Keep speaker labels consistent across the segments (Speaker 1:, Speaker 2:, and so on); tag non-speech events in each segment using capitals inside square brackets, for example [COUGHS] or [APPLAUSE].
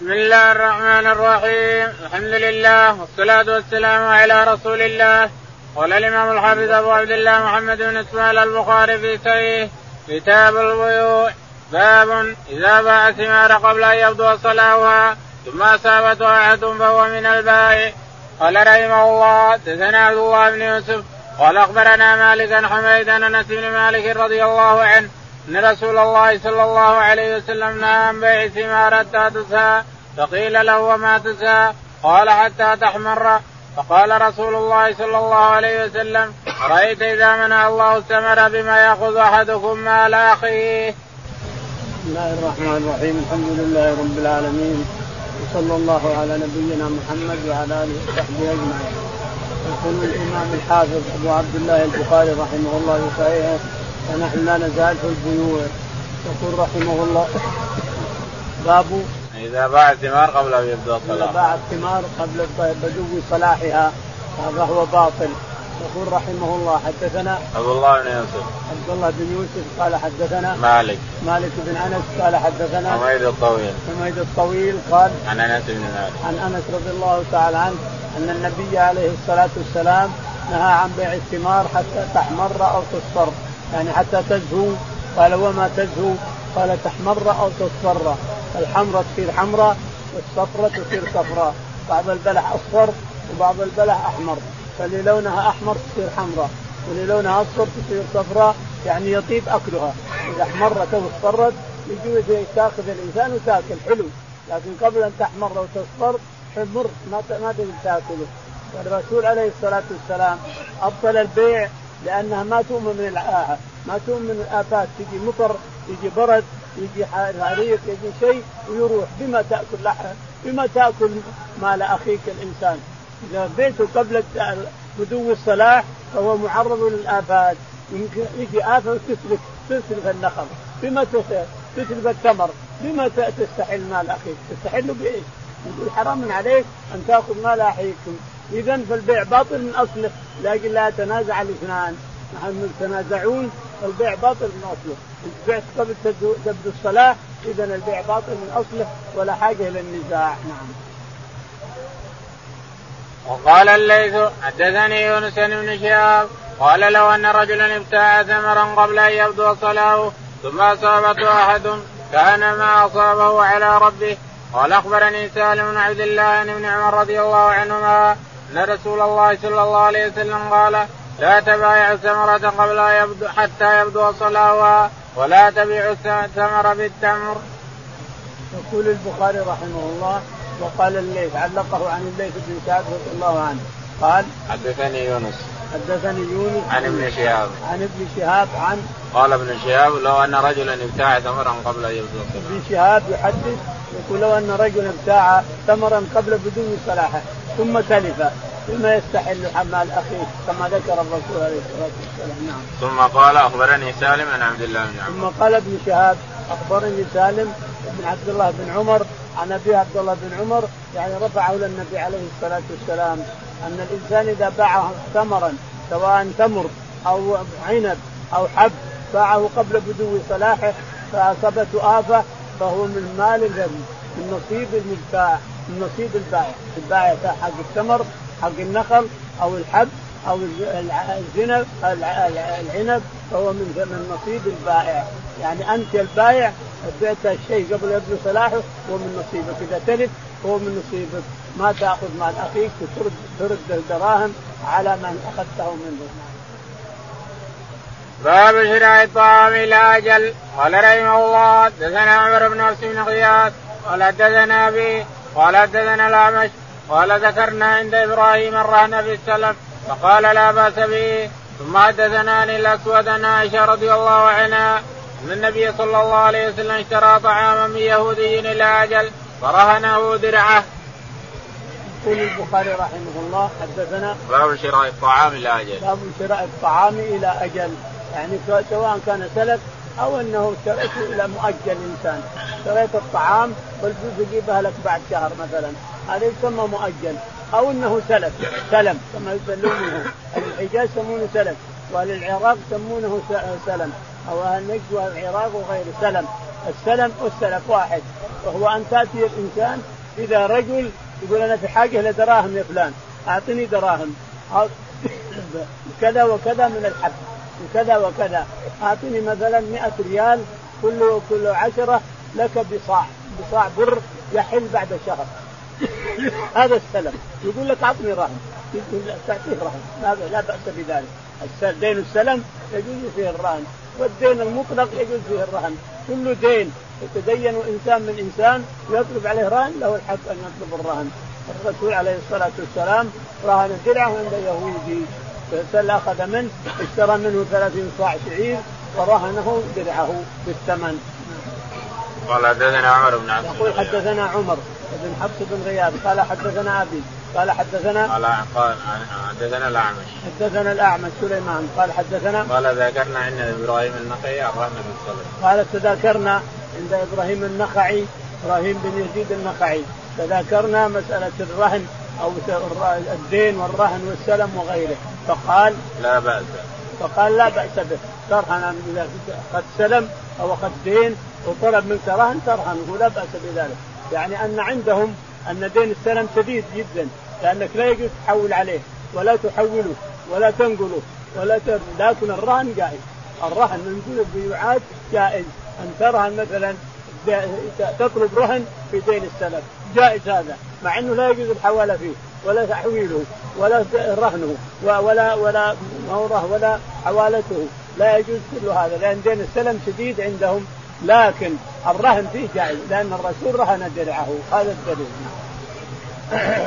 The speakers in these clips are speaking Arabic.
Speaker 1: بسم الله الرحمن الرحيم. الحمد لله والصلاة والسلام على رسول الله. قال الإمام الحافظ أبو عبد الله محمد بن إسماعيل البخاري في صحيح كتاب البيوع باب إذا باع ثمار قبل أن يبدو صلاحها ثم أصابته أحد فهو من البائع قال رحمه الله دثنا عبد الله بن يوسف قال أخبرنا مالك حميد أنس بن مالك رضي الله عنه إن رسول الله صلى الله عليه وسلم نهى عن بيع ثمار حتى تسهى فقيل له وما تسهى قال حتى تحمر فقال رسول الله صلى الله عليه وسلم أرأيت إذا منع الله الثمر بما يأخذ أحدكم مال أخيه.
Speaker 2: بسم الله الرحمن الرحيم الحمد لله رب العالمين وصلى الله على نبينا محمد وعلى آله وصحبه أجمعين. يقول الإمام الحافظ أبو عبد الله البخاري رحمه الله في صحيحه ونحن لا نزال في البيوع. يقول رحمه الله باب
Speaker 1: إذا باع الثمار قبل أن يبدو الصلاح
Speaker 2: إذا باع الثمار قبل بدو صلاحها هذا هو باطل. يقول رحمه الله حدثنا
Speaker 1: عبد الله بن يوسف.
Speaker 2: عبد الله بن يوسف قال حدثنا
Speaker 1: مالك.
Speaker 2: مالك بن أنس قال حدثنا
Speaker 1: حميد الطويل.
Speaker 2: حميد الطويل قال
Speaker 1: عن أنس بن مالك.
Speaker 2: عن أنس رضي الله تعالى عنه أن النبي عليه الصلاة والسلام نهى عن بيع الثمار حتى تحمر أو تصفر. يعني حتى تزهو. قال وما تزهو؟ قال تحمر أو تصفر. الحمراء تصير حمراء والصفراء تصير صفراء. بعض البلح أصفر وبعض البلح أحمر. فاللي لونها أحمر تصير حمراء. واللي لونها أصفر تصير صفراء يعني يطيب أكلها. إذا احمرت أو اصفرت يجوز تاخذ الإنسان وتاكل. حلو. لكن قبل أن تحمر وتصفر حمر ما ما تاكله. والرسول عليه الصلاة والسلام أبطل البيع لأنها ما تؤمن من الآفة ما تؤمن من الآفات. تجي مطر يجي برد يجي حريق يجي شيء ويروح. بما تأكل لحم بما تأكل مال أخيك الإنسان. إذا بيته قبل بدو الصلاح فهو معرض للآفات. يمكن يجي آفة وتسلك تسلك النخل. بما تسلك التمر. بما تستحل مال أخيك. تستحل بإيش؟ يقول حرام عليك أن تأخذ مال اخيكم اذا فالبيع باطل من أصله. لكن لا يتنازع الإثنان. نحن يتنازعون البيع باطل من أصله. بعت قبل تبدو الصلاة اذا البيع باطل من أصله ولا حاجة إلى النزاع. نعم.
Speaker 1: وقال الليث حدثني يونس بن شهاب قال لو أن رجلا ابتاع ثمرا قبل أن يبدو صلاة ثم أصابته أحد كان ما أصابه على ربه. قال أخبرني سالم بن عبد الله ابن عمر رضي الله عنهما أن رسول الله صلى الله عليه وسلم قال لا تبايع الثمرة قبل يبدو حتى يبدو صلاحها ولا تبيع الثمر بالتمر.
Speaker 2: يقول البخاري رحمه الله وقال الليث علقه عن الليث بن سعد رضي الله عنه. قال
Speaker 1: حدثني يونس.
Speaker 2: حدثني يونس
Speaker 1: عن ابن شهاب.
Speaker 2: عن ابن شهاب عن
Speaker 1: قال ابن شهاب لو أن رجلا ابتاع ثمرا قبل أن يبدو
Speaker 2: ابن شهاب يحدث يقول لو أن رجلا ابتاع ثمرا قبل بدو صلاحة. ثم تلف بما يستحل حمال اخيه كما ذكر الرسول عليه الصلاة والسلام نعم.
Speaker 1: ثم قال أخبرني سالم عن عبد الله بن
Speaker 2: عمر. ثم قال ابن شهاب أخبرني سالم بن عبد الله بن عمر عن أبي عبد الله بن عمر يعني رفعه للنبي عليه الصلاة والسلام أن الإنسان إذا باع ثمرا سواء تمر أو عنب أو حب باعه قبل بدو صلاحه فأصابته آفة فهو من مال من نصيب من نصيب البائع. البائع حق التمر حق النخل أو الحب أو الزنب العنب فهو من من نصيب البائع. يعني أنت البائع بعت الشيء قبل يبدو صلاحه هو من نصيبك. إذا تلف هو من نصيبك. ما تأخذ مال أخيك ترد ترد الدراهم على من أخذته منه.
Speaker 1: باب شراء الطعام إلى أجل. قال رحمه الله حدثنا عمر بن حفص بن غياث قال حدثنا أبي قال حدثنا الأعمش قال ذكرنا عند إبراهيم الرهن في السلف فقال لا بأس به ثم حدثنا عن الأسود عن عائشة رضي الله عنها أن النبي صلى الله عليه وسلم اشترى طعاما من يهودي إلى أجل فرهنه درعة.
Speaker 2: يقول البخاري رحمه الله حدثنا
Speaker 1: باب شراء الطعام إلى أجل.
Speaker 2: باب شراء الطعام إلى أجل يعني سواء كان سلف أو أنه اشتريته إلى مؤجل إنسان. اشتريت الطعام والفلوس تجيبها لك بعد شهر مثلا. هذا يسمى مؤجل. أو أنه سلف. سلم. كما يسمونه أهل الحجاز يسمونه سلف. واهل العراق يسمونه سلم. أو أهل نجد واهل العراق وغيره. سلم. السلم والسلف واحد. وهو أن تأتي الإنسان اذا رجل يقول أنا في حاجة لدراهم يا فلان. أعطني دراهم. [COUGHS] كذا وكذا من الحب. وكذا وكذا. أعطني مثلا 100 ريال كل كل عشرة لك بصاع بصاع بر يحل بعد شهر. هذا السلم. يقول لك أعطني رهن. تعطيه رهن. لا, لا بأس بذلك. دين السلم يجوز فيه الرهن. والدين المطلق يجوز فيه الرهن. كل دين يتدين إنسان من إنسان ويطلب عليه رهن له الحق أن يطلب الرهن. الرسول عليه الصلاة والسلام رهن درعه عند يهودي. فسل أخذ منه اشترى منه 30 صاع شعير ورهنه درعه بالثمن
Speaker 1: قال حدثنا عمر بن عبد
Speaker 2: يقول حدثنا عمر بن حفص بن غياث قال حدثنا أبي قال حدثنا
Speaker 1: قال قال حدثنا الأعمش.
Speaker 2: حدثنا الأعمش سليمان قال حدثنا
Speaker 1: قال ذكرنا عند إبراهيم النخعي الرهن بالصلاه
Speaker 2: قال تذاكرنا عند إبراهيم النخعي إبراهيم بن يزيد النخعي. تذاكرنا مسألة الرهن أو الدين والرهن والسلم وغيره. فقال
Speaker 1: لا بأس.
Speaker 2: فقال لا بأس به. ترهن إذا اخذت سلم أو اخذت دين وطلب منك رهن ترهنه لا بأس بذلك. يعني أن عندهم أن دين السلم شديد جدا لأنك لا يجوز تحول عليه ولا تحوله ولا تنقله ولا ت... لكن الرهن جائز. الرهن من البيوعات جائز. أن ترهن مثلا تطلب رهن في دين السلف جائز هذا مع إنه لا يجوز الحوالة فيه. ولا تحويله ولا رهنه ولا ولا موره ولا حوالته. لا يجوز كل هذا لأن دين السلم شديد عندهم. لكن الرهن فيه جائز لأن الرسول رهن درعه. هذا الدليل.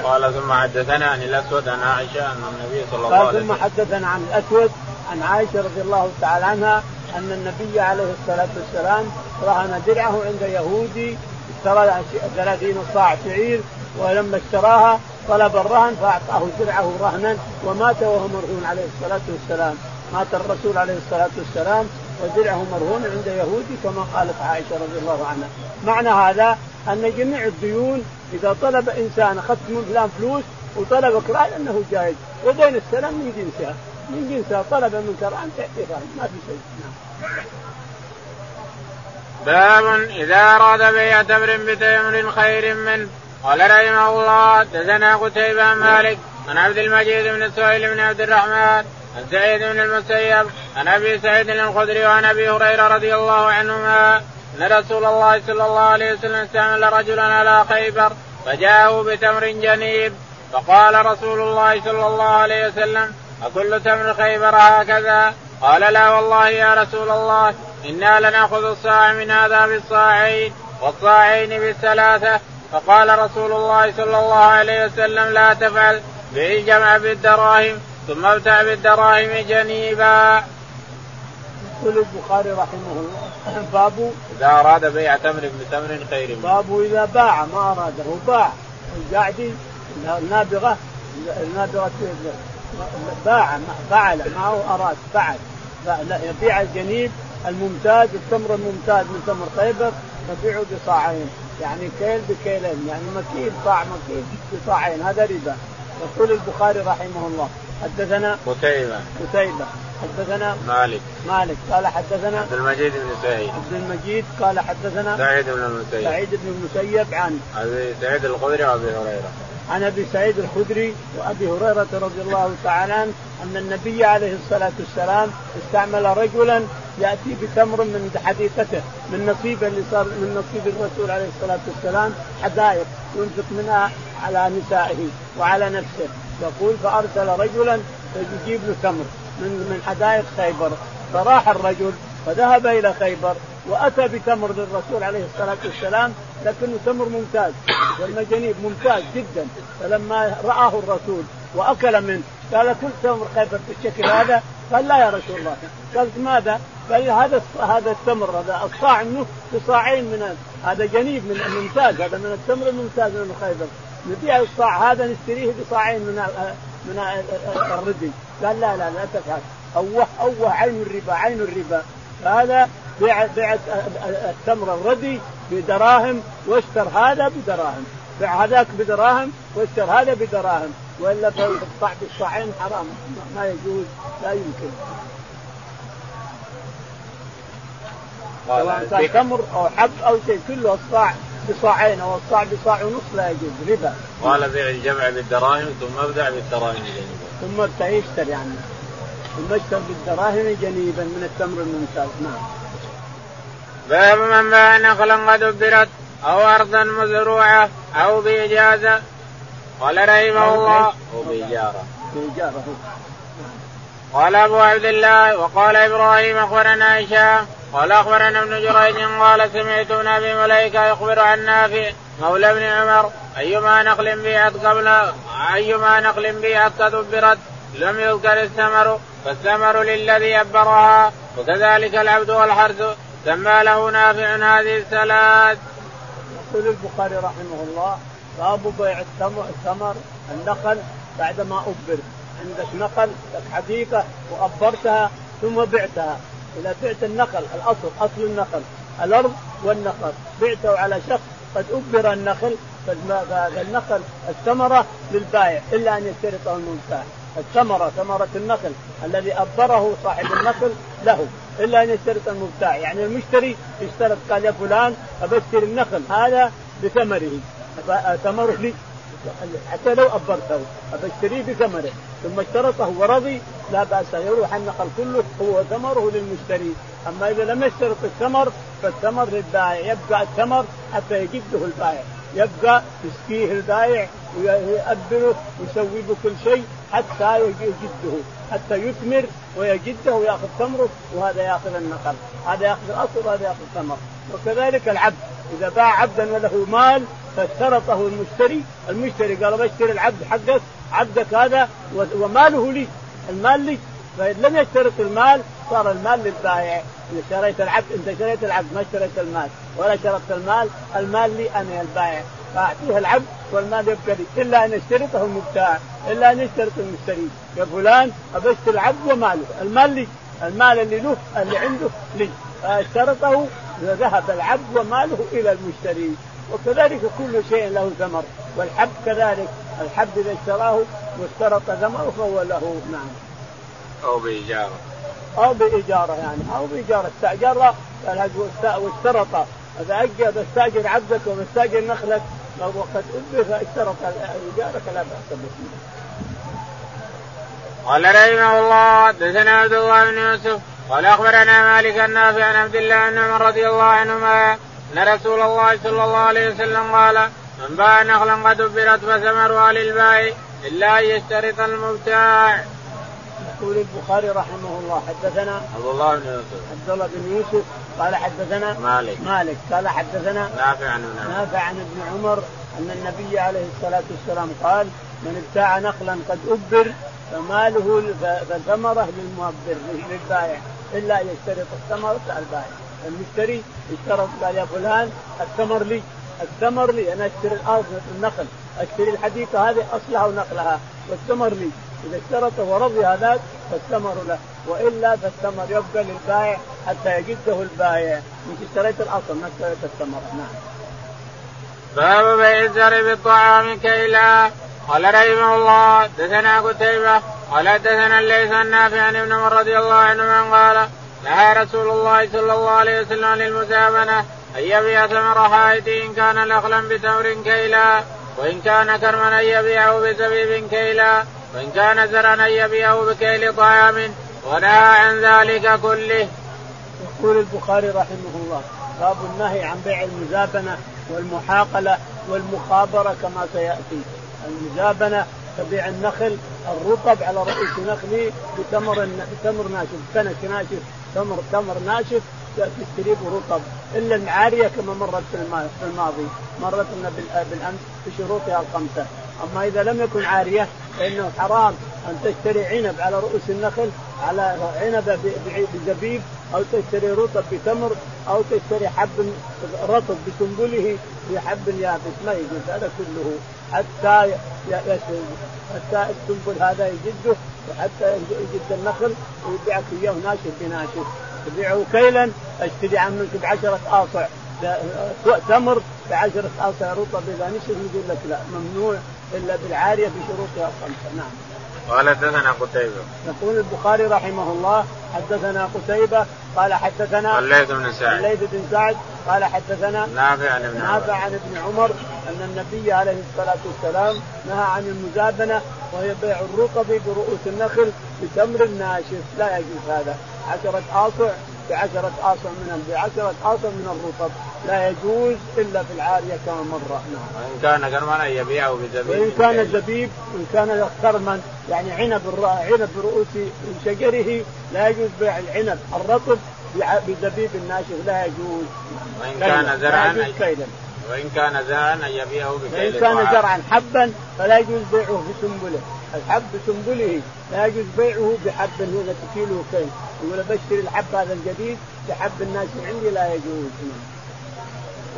Speaker 1: قال ثم حدثنا عن الأسود عن عائشة أن النبي صلى الله عليه
Speaker 2: وسلم ثم حدثنا عن الأسود عن عائشة رضي الله تعالى عنها أن النبي عليه الصلاة والسلام رهن درعه عند يهودي اشترى 30 صاع شعير ولما اشتراها طلب الرهن فأعطاه درعه رهنا ومات وهو مرهون عليه الصلاة والسلام. مات الرسول عليه الصلاة والسلام ودرعه مرهون عند يهودي كما قالت عائشة رضي الله عنها. معنى هذا أن جميع الديون إذا طلب إنسان اخذت من فلان فلوس وطلبك رهن أنه جائز ودين السلام من جنسها. من جنسها طلب منك رهن تعطيه رهن ما في شيء. نعم.
Speaker 1: باب إذا أراد بيع تمر بتمر خير منه. قال رحمه الله حدثنا قتيبة مالك عن عبد المجيد بن سهيل بن عبد الرحمن عن سعيد بن المسيب عن أبي سعيد الخدري وعن أبي هريرة رضي الله عنهما أن رسول الله صلى الله عليه وسلم استعمل رجلا على خيبر فجاءه بتمر جنيب فقال رسول الله صلى الله عليه وسلم أكل تمر خيبر هكذا؟ قال لا والله يا رسول الله إنا لنأخذ الصاع من هذا بالصاعين والصاعين بالثلاثة فقال رسول الله صلى الله عليه وسلم لا تفعل بيع الجمع بالدراهم ثم ابتع بالدراهم جنيبا.
Speaker 2: يقول البخاري رحمه الله [CLEARS THROAT] باب
Speaker 1: إذا أراد بيع تمر بتمر خير
Speaker 2: باب إذا باع ما أراده باع. القاعدي النابغة النابغة باع فعل ما هو أراد فعل يبيع الجنيب الممتاز التمر الممتاز من تمر خيبر يبيعه بصاعين. يعني كيل بكيلين يعني مكيل صاع مكيل بصاعين هذا ربا. يقول البخاري رحمه الله حدثنا
Speaker 1: قتيبة.
Speaker 2: قتيبة حدثنا
Speaker 1: مالك.
Speaker 2: مالك قال حدثنا
Speaker 1: عبد المجيد بن سعيد.
Speaker 2: عبد المجيد قال حدثنا
Speaker 1: سعيد بن المسيب.
Speaker 2: سعيد بن المسيب عن
Speaker 1: ابي سعيد الخدري وأبي هريرة.
Speaker 2: عن أبي سعيد الخدري وأبي هريرة رضي الله تعالى عنه أن النبي عليه الصلاة والسلام استعمل رجلا يأتي بتمر من حديقته من نصيب اللي صار من نصيب الرسول عليه الصلاة والسلام حدائق ينفق منها على نسائه وعلى نفسه. يقول فأرسل رجلا يجيب له تمر من من حدائق خيبر. فراح الرجل فذهب إلى خيبر وأتى بتمر للرسول عليه الصلاة والسلام لكنه تمر ممتاز. والمجانيب ممتاز جدا. فلما رآه الرسول وأكل منه قال كل تمر خيبر بالشكل هذا؟ قال لا يا رسول الله. قال ماذا؟ قال هذا هذا التمر هذا الصاع منه بصاعين من هذا جنيب من الممتاز هذا من التمر الممتاز من خيبر. نبيع الصاع هذا نشتريه بصاعين من من الردي قال لا لا لا تفعل. أوه أوه عين الربا عين الربا. هذا بيع بيع التمر الردي بدراهم واشتر هذا بدراهم بيع هذاك بدراهم واشتر هذا بدراهم وإلا فالقطع بالصاعين حرام ما يجوز لا يمكن سواء كان تمر أو حب أو شيء كله الصاع بصاعين أو الصاع بصاع ونص لا يجوز ربا.
Speaker 1: قال بيع الجمع بالدراهم ثم ابدع بالدراهم جنيبا.
Speaker 2: ثم يشتري يعني ثم اشتر بالدراهم جنيبا من التمر الممتاز نعم. باب
Speaker 1: من باع نخلا قد أبرت أو أرضا مزروعة أو بإجازة قال رحمه الله. أو بإجارة. بإجارة. قال أبو عبد الله وقال إبراهيم أخبرنا هشام قال أخبرنا ابن جريج. قال سمعت ابن أبي مليكة يخبر عن نافع مولى ابن عمر أيما نخل بيعت قبل أيما نخل بيعت قد أبرت لم يذكر الثمر فالثمر للذي أبرها وكذلك العبد والحرث. سمى له نافع هذه الثلاث.
Speaker 2: يقول البخاري رحمه الله باب بيع الثمر النخل بعدما أبر. عندك نخل لك حديقة وأبرتها ثم بعتها. إذا بعت النخل الأصل أصل النخل الأرض والنخل. بعته على شخص قد أبر النخل فالنخل الثمرة للبائع إلا أن يشترطه المنتهى الثمرة ثمرة النخل الذي أبره صاحب النخل له إلا أن يشترط المبتاع. يعني المشتري يشترط قال يا فلان أبشتري النخل هذا بثمره. ثمره لي. حتى لو أبرته أبشتريه بثمره. ثم اشترطه ورضي لا بأس يروح النخل كله هو ثمره للمشتري. أما إذا لم يشترط الثمر فالثمر للبائع يبقى الثمر حتى يجده البائع. يبقى يسقيه البائع ويأبره ويسوي له كل شيء حتى يجده حتى يثمر ويجده ويأخذ ثمره وهذا يأخذ النخل هذا يأخذ الأصل وهذا يأخذ الثمر. وكذلك العبد إذا باع عبدا وله مال فاشترطه المشتري المشتري قال بشتري العبد حقك عبدك هذا وماله لي المال لي فإن لم يشترط المال صار المال للبائع. إذا اشتريت العبد أنت شريت العبد ما اشتريت المال. ولا شرطت المال المال لي أنا البائع. فأعطيه العبد والمال يبقى لي. إلا أن يشترطه المبتاع إلا أن يشترط المشتري يا فلان أبشتري العبد وماله. المال لي. المال اللي له اللي عنده لي. فاشترطه ذهب العبد وماله إلى المشتري. وكذلك كل شيء له ثمر. والحب كذلك. الحب إذا اشتراه واشترط ثمره فهو له. نعم.
Speaker 1: أو باجاره.
Speaker 2: أو باجاره يعني أو باجاره استاجر واشترط إذا اجى بستاجر عبدك وبستاجر نخلك وقد ابر فاشترط الاجاره فلا بأس به.
Speaker 1: قال رحمه الله حدثنا عبد الله بن يوسف قال أخبرنا مالك النافع عن عبد الله بن عمر رضي الله عنهما أن رسول الله صلى الله عليه وسلم قال من باع نخلا قد أبرت فثمرها للبائع إلا أن يشترط المبتاع.
Speaker 2: يقول البخاري رحمه الله حدثنا
Speaker 1: عبد الله بن يوسف.
Speaker 2: عبد الله بن يوسف قال حدثنا
Speaker 1: مالك.
Speaker 2: مالك قال حدثنا
Speaker 1: نافع عن
Speaker 2: نافع عن ابن عمر أن النبي عليه الصلاة والسلام قال من ابتاع نخلا قد أبر فماله فثمره للمؤبر للبائع. إلا ان يشترط الثمره على البائع. المشتري اشترط قال يا فلان الثمر لي الثمر لي. أنا أشتري الأرض النخل أشتري الحديقة هذه أصلها ونقلها والثمر لي. إذا اشترط ورضي هذاك فالثمر له وإلا فالثمر يبقى للبائع حتى يجده البائع انت اشتريت الأصل ما اشتريت الثمر نعم.
Speaker 1: باب بيع الزرع بالطعام كيلا. قال رحمه الله دثنا قتيبة قال دثنا الليث النافع عن ابن عمر رضي الله عنه قال نهى رسول الله صلى الله عليه وسلم عن المزابنة أن يبيع ثمر حائط إن كان نخلا بتمر كيلا وإن كان كرما أن يبيعه بزبيب كيلا. وإن كان زرعا أن يبيعه بكيل طعام ونهى عن ذلك كله.
Speaker 2: يقول البخاري رحمه الله باب النهي عن بيع المزابنة والمحاقلة والمخابرة كما سيأتي. المزابنة تبيع النخل الرطب على رؤوس نخلي بتمر بتمر ناشف كنك ناشف تمر تمر ناشف تشتريه برطب إلا العاريه كما مرت في الماضي. مرت لنا بالأمس بشروطها الخمسة. أما إذا لم يكن عارية فإنه حرام أن تشتري عنب على رؤوس النخل على عنب بزبيب أو تشتري رطب بتمر أو تشتري حب رطب بسنبله بحب يابس ما يجوز هذا كله. حتى حتى السنبل هذا يجده وحتى يجد النخل ويبيعك اياه ناشف بناشف. تبيعه كيلا أشتري عنك بعشرة آصع تمر بعشرة آصع رطب إذا نشف يقول لك لا ممنوع. إلا بالعارية بشروطها الخمسة. نعم.
Speaker 1: قال حدثنا قتيبة.
Speaker 2: يقول البخاري رحمه الله حدثنا قتيبة قال حدثنا
Speaker 1: الليث بن سعد.
Speaker 2: الليث بن سعد قال حدثنا
Speaker 1: نافع عن ابن
Speaker 2: نافع عن ابن عمر أن النبي عليه الصلاة والسلام نهى عن المزابنة وهي بيع الرطب برؤوس النخل بتمر ناشف. لا يجوز هذا. عشرة آصع بعشرة آصع من بعشرة آصع من الرطب لا يجوز إلا في العارية كما مر.
Speaker 1: نعم. وإن كان كرما أن يبيعه بزبيب
Speaker 2: وإن كان زبيب وإن كان كرما يعني عنب عنب برؤوس شجره لا يجوز بيع العنب. الرطب بزبيب الناشف لا يجوز.
Speaker 1: وإن كان زرعا وإن كان زرعا أن يبيعه بكيل
Speaker 2: وإن كان زرعا حبا فلا يجوز بيعه بسنبله. الحب بسنبله لا يجوز بيعه بحب هنا كيلو كيل. يقول بشتري الحب هذا الجديد بحب الناس عندي لا يجوز.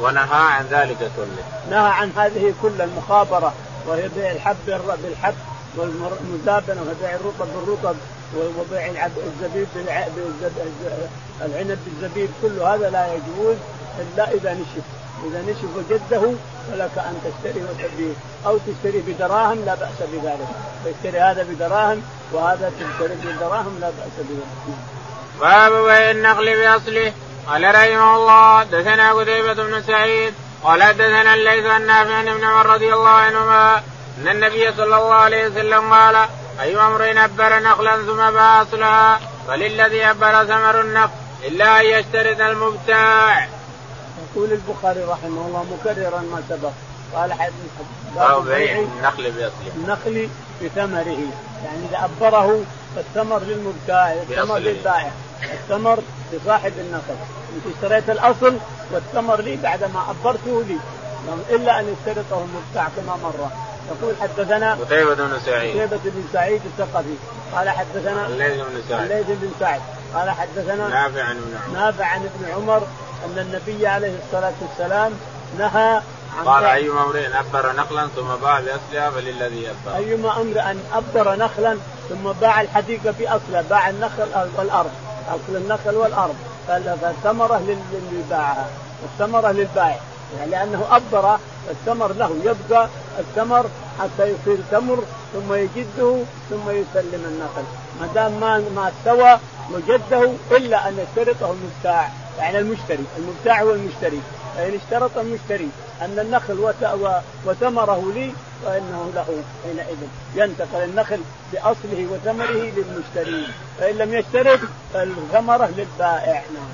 Speaker 1: ونهى عن ذلك كله.
Speaker 2: نهى عن هذه كل المخابرة وهي بيع الحب بالحب والمزابنة وبيع الرطب بالرطب وبيع الزبيب العنب بالزبيب كل هذا لا يجوز إلا إذا نشف. إذا نشف وجده فلك أن تشتري وتبيع. أو تشتري بدراهم لا بأس بذلك. تشتري هذا بدراهم وهذا تشتري بدراهم لا بأس بذلك.
Speaker 1: باب بيع النقل بأصله. قال رحمه الله دثنا قتيبة بن سعيد قال دثنا الليث عن نافع عن ابن عمر رضي الله عنهما أن النبي صلى الله عليه وسلم قال أي أمر ابر نخلا ثم باع اصلها فللذي ابر ثمر النخل إلا أن يشترط المبتاع.
Speaker 2: يقول البخاري رحمه الله مكررا ما سبق قال حديث
Speaker 1: باب بيع النخل بأصله.
Speaker 2: النخل بثمره يعني إذا ابره فالثمر للمبتاع الثمر للبائع الثمر لصاحب النخل. اشتريت الأصل والثمر لي بعد ما أبرته لي إلا أن يشترطه المبتاع كما مر. يقول حدثنا
Speaker 1: قتيبة بن سعيد.
Speaker 2: قتيبة بن سعيد الثقفي. قال حدثنا
Speaker 1: الليث بن سعد
Speaker 2: الليث بن سعد قال حدثنا
Speaker 1: نافع عن ابن عمر.
Speaker 2: نافع عن ابن عمر أن النبي عليه الصلاة والسلام نهى
Speaker 1: عن قال أيما امرئ أبر نخلا ثم باع بأصلها فللذي أبر.
Speaker 2: أيما أمر أن أبر نخلا ثم باع الحديقة بأصلها باع النخل والأرض. أصل النخل والأرض. فالثمرة للي باعها الثمرة للبائع يعني لأنه ابر الثمر له يبقى الثمر حتى يصير تمر ثم يجده ثم يسلم النخل ما دام ما ما استوى وجده إلا أن يشترطه المبتاع. يعني المشتري المبتاع هو المشتري. فإن اشترط المشتري أن النخل وثمره لي فانه له حينئذ ينتقل النخل بأصله وثمره للمشتري فإن لم يشترط فالثمرة للبائع. نعم.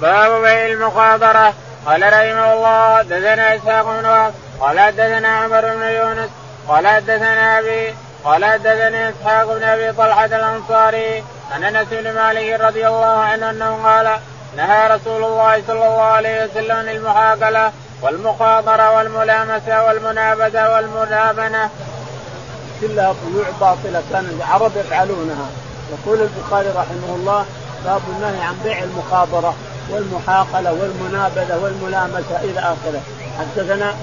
Speaker 1: باب بيع المقابرة قال رحمه الله دثنا إسحاق بن قال دثنا عمر بن يونس قال دثنا أبي قال دثني إسحاق بن أبي طلحة الأنصاري عن أنس بن مالك رضي الله عنه أنه قال نهى رسول الله صلى الله عليه وسلم عن المحاكله والمخاطره والملامسة والمنابذه والمنابنه.
Speaker 2: كلها بيوع باطلة كان العرب يفعلونها. يقول البخاري رحمه الله باب النهي عن بيع المخابره والمحاقلة والمنابذه والملامسة إلى آخره. حدثنا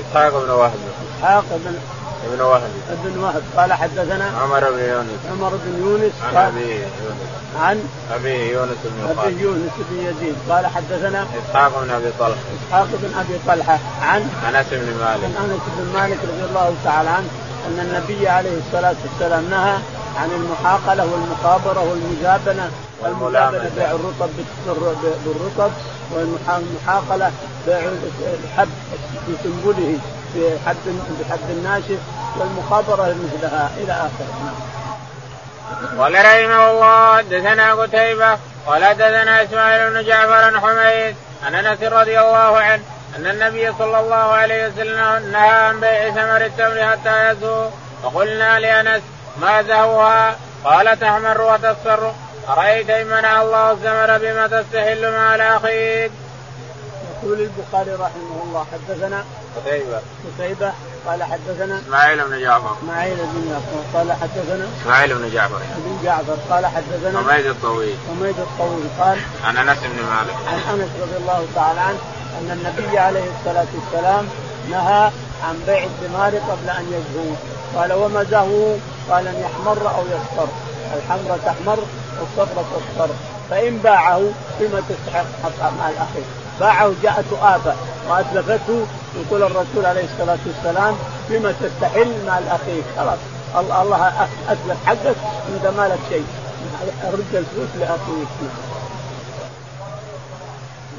Speaker 1: إسحاق بن وهب.
Speaker 2: إسحاق بن
Speaker 1: ابن وهب.
Speaker 2: ابن وهب. قال حدثنا
Speaker 1: عمر بن يونس.
Speaker 2: عمر بن يونس.
Speaker 1: عن ابي يونس.
Speaker 2: عن
Speaker 1: ابي يونس بن
Speaker 2: ابي يونس بن يزيد. قال حدثنا
Speaker 1: إسحاق بن أبي طلحة.
Speaker 2: إسحاق بن أبي طلحة. عن
Speaker 1: أنس بن مالك.
Speaker 2: عن أنس بن مالك رضي الله تعالى عنه أن النبي عليه الصلاة والسلام نهى عن المحاقلة والمخابره والمجابنة والملابنه بيع الرطب بالرطب والمحاقله بيع الحب بسنبله بحب بحب الناشف والمخابرة مثلها إلى آخره.
Speaker 1: قال رحمه الله دثنا قتيبة قال دثنا إسماعيل بن جعفر عن حميد عن أنس رضي الله عنه أن النبي صلى الله عليه وسلم نهى عن بيع ثمر التمر حتى يزهو فقلنا لأنس ما زهوها قال تحمر وتصفر أرأيت إن منع الله الثمر بما تستحل مع أخيك
Speaker 2: يقول البخاري رحمه الله حدثنا
Speaker 1: قتيبة.
Speaker 2: قتيبة قال حدثنا
Speaker 1: إسماعيل بن جعفر.
Speaker 2: إسماعيل بن جعفر قال حدثنا
Speaker 1: إسماعيل بن جعفر.
Speaker 2: بن جعفر قال حدثنا
Speaker 1: حميد الطويل.
Speaker 2: حميد الطويل قال
Speaker 1: عن أنس بن مالك.
Speaker 2: عن أنس رضي الله تعالى عنه أن النبي عليه الصلاة والسلام نهى عن بيع الثمار قبل أن يزهو قال وما زهو؟ قال أن يحمر أو يصفر. الحمرة تحمر والصفرة تصفر. فإن باعه بما تستحق مع الأخير. باعه جاءته آفة وأتلفته يقول الرسول عليه الصلاة والسلام بما تستحل مع الأخير خلاص. الله أتلف حقك أنت ما لك شيء. أرد الفلوس لاخوك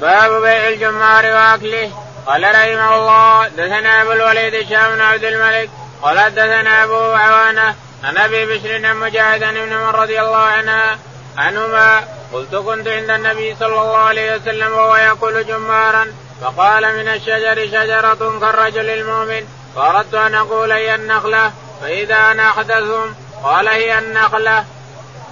Speaker 1: باب بيع الجمار وأكله. قال رحمه الله دثنا أبو الوليد هشام بن عبد الملك. قال دثنا أبو عوانة عن أبي بشر عن مجاهد ابن عمر رضي الله عنها عنهما قلت كنت عند النبي صلى الله عليه وسلم وهو يأكل جمارا فقال من الشجر شجرة كالرجل المؤمن فأردت أن أقول هي النخلة فإذا أنا أحدثهم قال هي النخلة.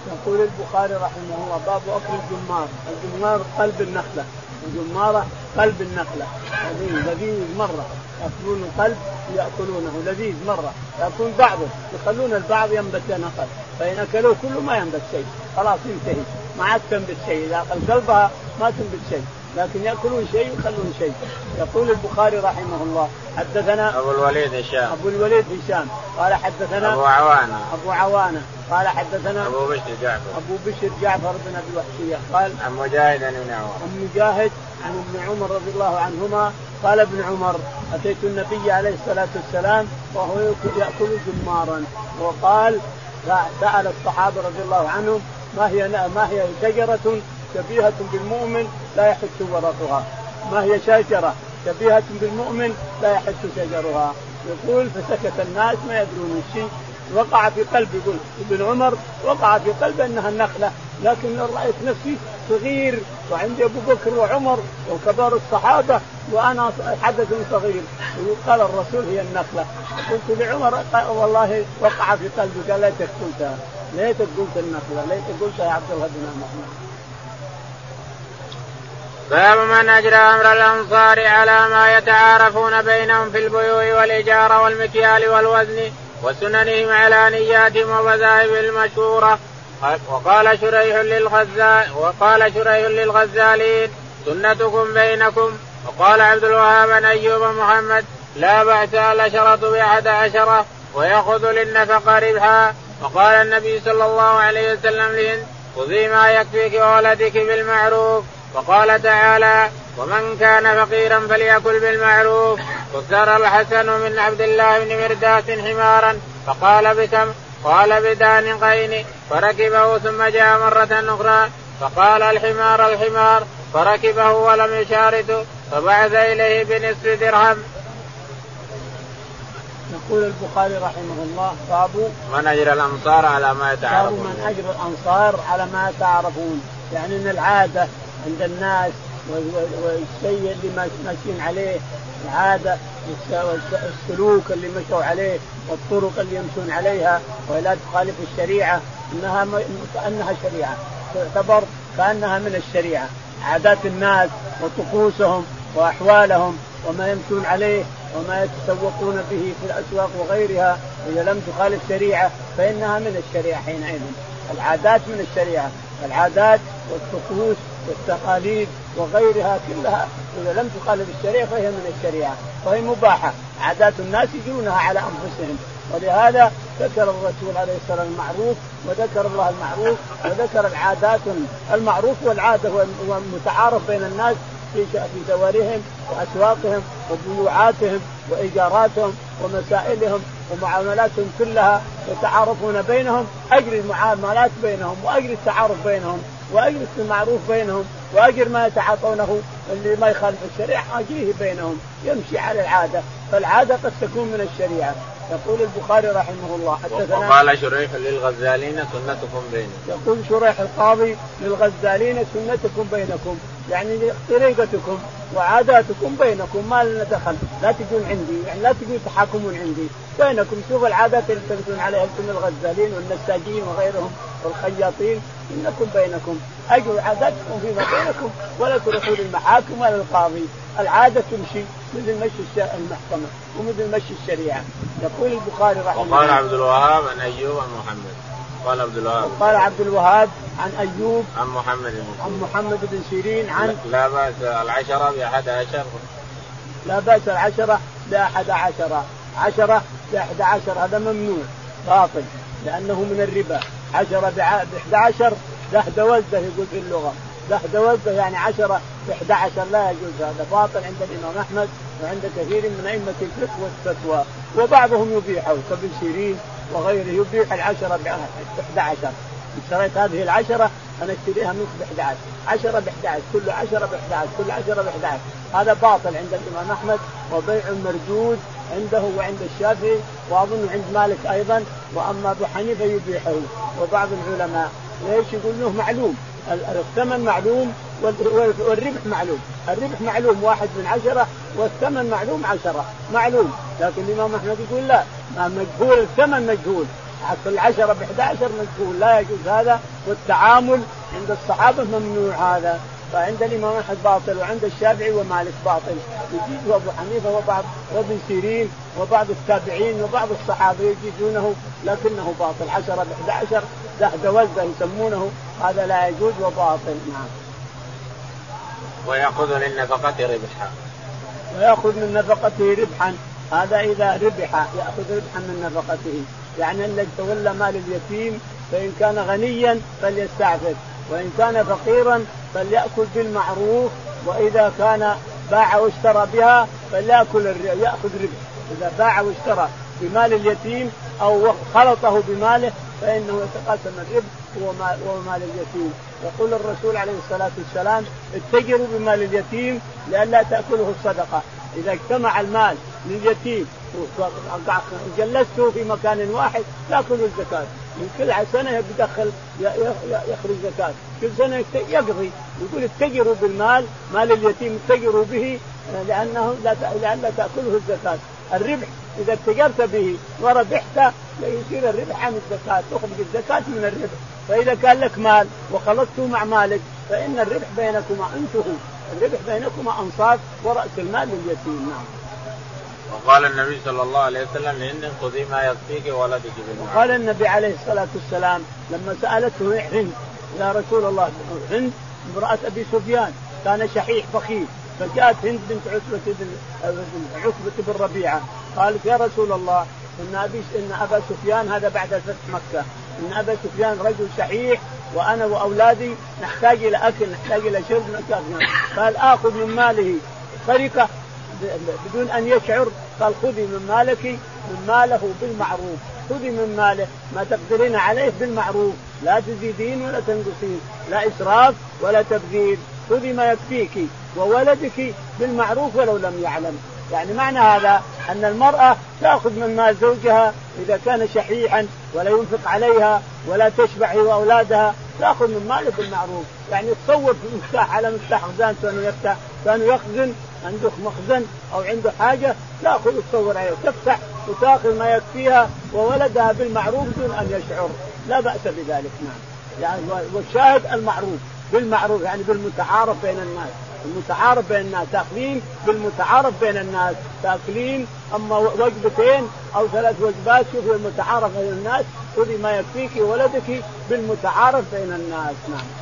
Speaker 2: يقول البخاري رحمه الله باب أكل الجمار، الجمار قلب النخلة، الجمارة قلب النخلة، لذيذ لذيذ مرة، يأكلون القلب يأكلونه. لذيذ مرة، يأكلون بعضه. يخلون البعض ينبت نخل، فإن أكلوه كله ما ينبت شيء، خلاص ينتهي، ما عاد تنبت شيء، إذا أكل قلبها ما تنبت شيء، لكن يأكلون شيء ويخلون شيء. يقول البخاري رحمه الله حدثنا
Speaker 1: أبو الوليد هشام.
Speaker 2: أبو الوليد هشام. قال حدثنا
Speaker 1: أبو عوانة.
Speaker 2: أبو عوانة. قال حدثنا
Speaker 1: أبو بشر جعفر.
Speaker 2: أبو بشر جعفر بن أبي وحشية. قال
Speaker 1: عن مجاهد عن ابن عمر
Speaker 2: عن مجاهد عن ابن عمر رضي الله عنهما. قال ابن عمر أتيت النبي عليه الصلاة والسلام وهو يأكل جمارا. وقال سأل الصحابة رضي الله عنهم ما هي ما هي شجرة شبيهة بالمؤمن لا يحس ورقها. ما هي شجرة شبيهة بالمؤمن لا يحس شجرها. يقول فسكت الناس ما يدرون الشيء وقع في قلبي يقول ابن عمر وقع في قلبي أنها النخله لكن رايت نفسي صغير. وعندي أبو بكر وعمر وكبار الصحابة وأنا حدث صغير. قال الرسول هي النخلة. قلت لعمر والله وقع في قلبي قال ليتك قلتها ليتك قلت النخلة ليتك قلتها يا عبد بن محمد
Speaker 1: باب من أجرى أمر الأنصار على ما يتعارفون بينهم في البيوع والإجارة والمكيال والوزن وسننهم على نياتهم ومذاهب المشهورة. وقال شريح للغزال وقال شريح للغزالين سنتكم بينكم. وقال عبد الوهاب عن أيوب محمد لا بأس الاشرة بأحد عشرة ويأخذ للنفقة ربحا. وقال النبي صلى الله عليه وسلم لهند خذي ما يكفيك وولدك بالمعروف. وقال تعالى ومن كان فقيرا فليأكل بالمعروف. وسر الحسن من عبد الله بن مرداس حمارا فقال بكم قال بدان قين فركبه ثم جاء مرة أخرى فقال الحمار الحمار فركبه ولم يشارده فبعث إليه بنصف درهم.
Speaker 2: يقول البخاري رحمه الله باب
Speaker 1: من أجر الأنصار على ما يتعارفون
Speaker 2: باب من أجر الأنصار على ما يتعارفون يعني إن العادة عند الناس والشيء اللي ماشيين عليه العادة والسلوك اللي مشوا عليه والطرق اللي يمشون عليها ولا تخالف الشريعة إنها كأنها شريعة تعتبر كأنها من الشريعة. عادات الناس وطقوسهم وأحوالهم وما يمشون عليه وما يتسوقون به في الأسواق وغيرها إذا لم تخالف شريعه فإنها من الشريعة حينئذ. العادات من الشريعة العادات والطقوس والتقاليد وغيرها كلها إذا لم تخالف الشريعه فهي من الشريعة وهي مباحة. عادات الناس يجرونها على أنفسهم. ولهذا ذكر الرسول عليه الصلاة والسلام المعروف وذكر الله المعروف وذكر العادات المعروف والعادة والمتعارف بين الناس في في شوارعهم وأسواقهم وبيوعاتهم وإيجاراتهم ومسائلهم ومعاملاتهم كلها يتعارفون بينهم أجر المعاملات بينهم وأجر التعارف بينهم. واجر المعروف بينهم وأجر ما يتعاطونه اللي ما يخالف الشريعة أجره بينهم يمشي على العادة. فالعادة قد تكون من الشريعة. يقول البخاري رحمه الله
Speaker 1: حدثنا وقال شريح للغزالين سنتكم بينكم.
Speaker 2: يقول شريح القاضي للغزالين سنتكم بينكم. يعني طريقتكم وعاداتكم بينكم ما لنا دخل. لا تجون عندي يعني لا تجون تحاكمون عندي. بينكم شوف العادات اللي تمشون عليها أنتم الغزالين والنساجين وغيرهم والخياطين. إنكم بينكم. اجوا عاداتكم فيما بينكم. ولا تروحوا للمحاكم ولا للقاضي. العادة تمشي مثل مشي المحكمة ومثل مشي الشريعة. يقول البخاري رحمه
Speaker 1: الله. وقال عبد الوهاب عن ايوب محمد قال عبد الوهاب.
Speaker 2: قال عبد الوهاب عن أيوب
Speaker 1: عن محمد بن
Speaker 2: عن محمد بن سيرين عن
Speaker 1: لا بأس العشرة بأحد عشر.
Speaker 2: لا بأس العشرة بأحد عشر. عشرة بأحد عشر. هذا ممنوع باطل لأنه من الربا. عشرة بأحد عشر دهد وزده يقول في اللغة. دهد وزده يعني عشرة ب عشر لا يجوز هذا. باطل عند الإمام أحمد وعند كثير من أئمة الفقه والفتوى. وبعضهم يبيحه. كابن سيرين وغيره. يبيح العشرة ب 11 اشتريت هذه العشرة أنا اشتريها منك ب 11 10 ب 11 كل 10 ب 11 كل 10 ب 11 هذا باطل عند الإمام أحمد وبيع مردود عنده وعند الشافعي وأظن عند مالك أيضا. وأما أبو حنيفة يبيحه وبعض العلماء ليش يقول له معلوم؟ الثمن معلوم والربح معلوم. الربح معلوم واحد من عشرة والثمن معلوم عشرة. معلوم. لكن الإمام أحمد يقول لا. مجهول الثمن مجهول. حتى العشرة ب 11 مجهول. لا يجوز هذا. والتعامل عند الصحابة ممنوع هذا. فعند الإمام أحمد باطل وعند الشافعي ومالك باطل. يجيز ابو حنيفة وبعض وابن سيرين وبعض التابعين وبعض الصحابة يجيزونه لكنه باطل. عشرة ب 11 زهد وزه يسمونه. هذا لا يجوز وباطل نعم.
Speaker 1: ويأخذ للنفقة ربحا.
Speaker 2: ويأخذ من نفقته ربحا. هذا إذا ربح يأخذ ربحا من نفقته. يعني الذي تولى مال اليتيم فإن كان غنيا فليستعفف. وإن كان فقيرا فليأكل بالمعروف. وإذا كان باع واشترى بها فليأكل يأخذ ربح. إذا باع واشترى بمال اليتيم أو خلطه بماله فإنه يتقاسم الربح. هو مال اليتيم. يقول الرسول عليه الصلاة والسلام اتجروا بمال اليتيم لئلا تأكله الصدقة. إذا اجتمع المال لليتيم جلسته في مكان واحد تأكل الزكاة. من كل سنة يدخل يخرج زكاة. كل سنة يقضي. يقول اتجروا بالمال مال اليتيم اتجروا به لأنه لا لئلا تأكله الزكاة. الربح. إذا اتجرت به وربحت يصير الربح عن الزكاة تخرج الزكاة من الربح. فإذا كان لك مال وخلطته مع مالك فإن الربح بينكما أنتم الربح بينكما أنصاف ورأس المال لليتيم. نعم.
Speaker 1: وقال النبي صلى الله عليه وسلم لهند خذي ما يكفيك ولدك
Speaker 2: بالمال. قال النبي عليه الصلاة والسلام لما سألته هند يا رسول الله هند امرأة أبي سفيان كان شحيح بخيل فجاءت هند بنت عتبة بن عتبة بن ربيعة. قالت يا رسول الله إن أبي إن أبا سفيان هذا بعد فتح مكة. إن أبا سفيان رجل شحيح وأنا وأولادي نحتاج إلى أكل نحتاج إلى شرب نحتاج قال آخذ من ماله سرقه بدون أن يشعر. قال خذي من مالك من ماله بالمعروف. خذي من ماله ما تقدرين عليه بالمعروف. لا تزيدين ولا تنقصين. لا إسراف ولا تبذير. خذي ما يكفيك. وولدك بالمعروف ولو لم يعلم. يعني معنى هذا أن المرأة تأخذ من مال زوجها إذا كان شحيحا ولا ينفق عليها ولا تشبع هي واولادها تأخذ من ماله بالمعروف. يعني تصور في مفتاح على مفتاح خزان كانوا يفتح كانوا يخزن عنده مخزن أو عنده حاجة تأخذ تصور عليه وتفتح وتأخذ ما يكفيها وولدها بالمعروف دون أن يشعر. لا بأس بذلك نعم. يعني والشاهد المعروف بالمعروف يعني بالمتعارف بين الناس. المتعارف بين الناس تاكلين بالمتعارف بين الناس. تاكلين أما وجبتين أو ثلاث وجبات شوفوا المتعارف بين الناس خذي ما يكفيك ولدك بالمتعارف بين الناس. نعم.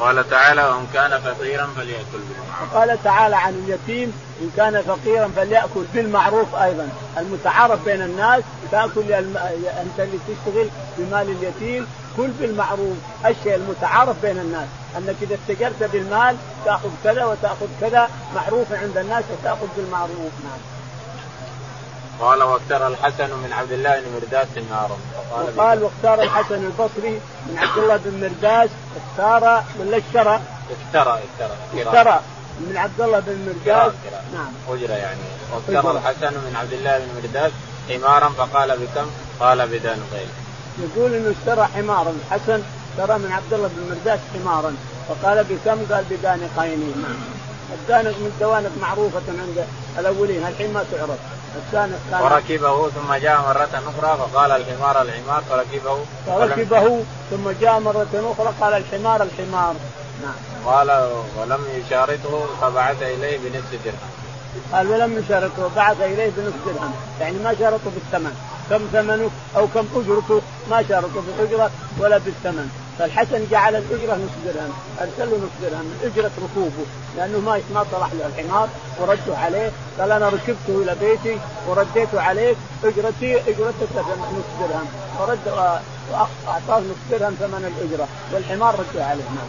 Speaker 1: قال تعالى وإن كان فقيرا فليأكل بالمعروف.
Speaker 2: وقال تعالى عن اليتيم إن كان فقيرا فليأكل بالمعروف أيضا، المتعارف بين الناس تأكل أنت اللي تشتغل بمال اليتيم كل بالمعروف، الشيء المتعارف بين الناس، أنك إذا اتجرت بالمال تأخذ كذا وتأخذ كذا معروف عند الناس وتأخذ بالمعروف، نعم.
Speaker 1: قال واختار الحسن من عبد الله بن مرداس نارا
Speaker 2: وقال واختار الحسن البصري من عبد الله بن مرداس اختار ولا اشترى؟
Speaker 1: اشترى اشترى
Speaker 2: من عبد الله بن مرداس
Speaker 1: نعم. اجره يعني. واختار الحسن من عبد الله بن مرداس حمارا فقال بكم؟ قال بدانقين
Speaker 2: يقول إنه اشترى حمارا. الحسن اشترى من عبد الله بن مرداس حمارا. فقال بكم؟ قال بدانقين نعم. الدانق من الدوانق معروفة عند الأولين الحين ما تعرف.
Speaker 1: الثاني وركبه ثم جاء مرة أخرى فقال الحمار الحمار فركبه
Speaker 2: فركبه ثم جاء مرة أخرى قال الحمار الحمار.
Speaker 1: نعم. قال ولم يشاركه فبعث إليه بنصف درهم.
Speaker 2: قال ولم يشاركه بعث إليه بنصف درهم. يعني ما شاركه بالثمن. كم ثمنه أو كم أجرته ما شاركه بالأجرة ولا بالثمن. فالحسن جعل الأجرة نصف درهم أرسل له نصف درهم من أجرة ركوبه لأنه ما ما صلح له الحمار ورده عليه قال أنا ركبته إلى بيتي ورديته عليك اجرتي أجرتك نصف درهم فرد واعطاه نصف درهم ثمن الأجرة والحمار رده عليه نعم.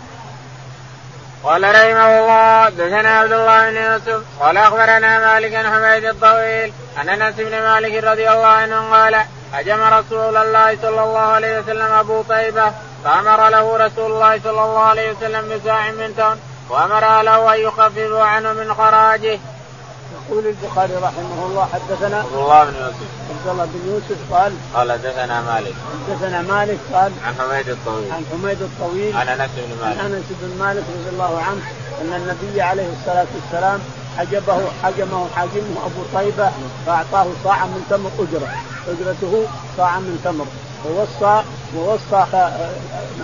Speaker 1: قال رحمه الله دثنا عبد الله بن يوسف قال أخبرنا مالك بن حميد الطويل عن أنس بن مالك رضي الله عنه قال هجم رسول الله صلى الله عليه وسلم أبو طيبة فأمر له رسول الله صلى الله عليه وسلم بساع من تمر وأمر له أن يخففوا عنه من خراجه.
Speaker 2: يقول البخاري رحمه الله حدثنا
Speaker 1: عبد الله بن يوسف.
Speaker 2: عبد الله بن يوسف قال
Speaker 1: قال حدثنا مالك.
Speaker 2: حدثنا مالك قال
Speaker 1: عن حميد الطويل.
Speaker 2: عن حميد الطويل.
Speaker 1: عن أنس بن مالك.
Speaker 2: عن أنس بن مالك رضي الله عنه أن النبي عليه الصلاة والسلام حجبه حجمه حاجمه أبو طيبة فأعطاه صاعا من تمر أجرة. أجرته صاعا من تمر. ووصى ووصى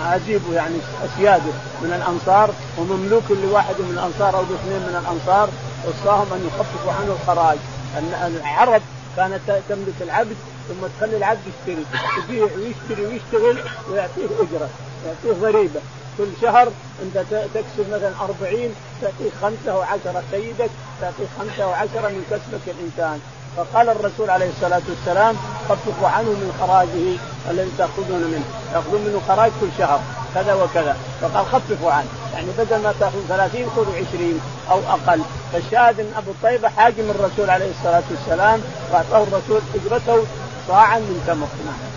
Speaker 2: عجيبه يعني اسياده من الأنصار ومملوك لواحد من الأنصار أو لاثنين من الأنصار وصاهم أن يخففوا عنه الخراج. ان العرب كانت تملك العبد ثم تخلي العبد يشتري يبيع ويشتري ويشتغل ويعطيه أجرة يعطيه ضريبه كل شهر أنت تكسب مثلا 40 تعطيه خمسة أو عشره سيدك تعطيه خمسة أو عشره من كسبك الإنسان. فقال الرسول عليه الصلاة والسلام خففوا عنه من خراجه الذي تأخذون منه تاخذون منه خراج كل شهر كذا وكذا. فقال خففوا عنه. يعني بدل ما تأخذ 30 خذوا 20 أو أقل. فالشاهد إن أبو طيبة حاجم الرسول عليه الصلاة والسلام وأعطاه الرسول اجرته صاعا من تمر نعم.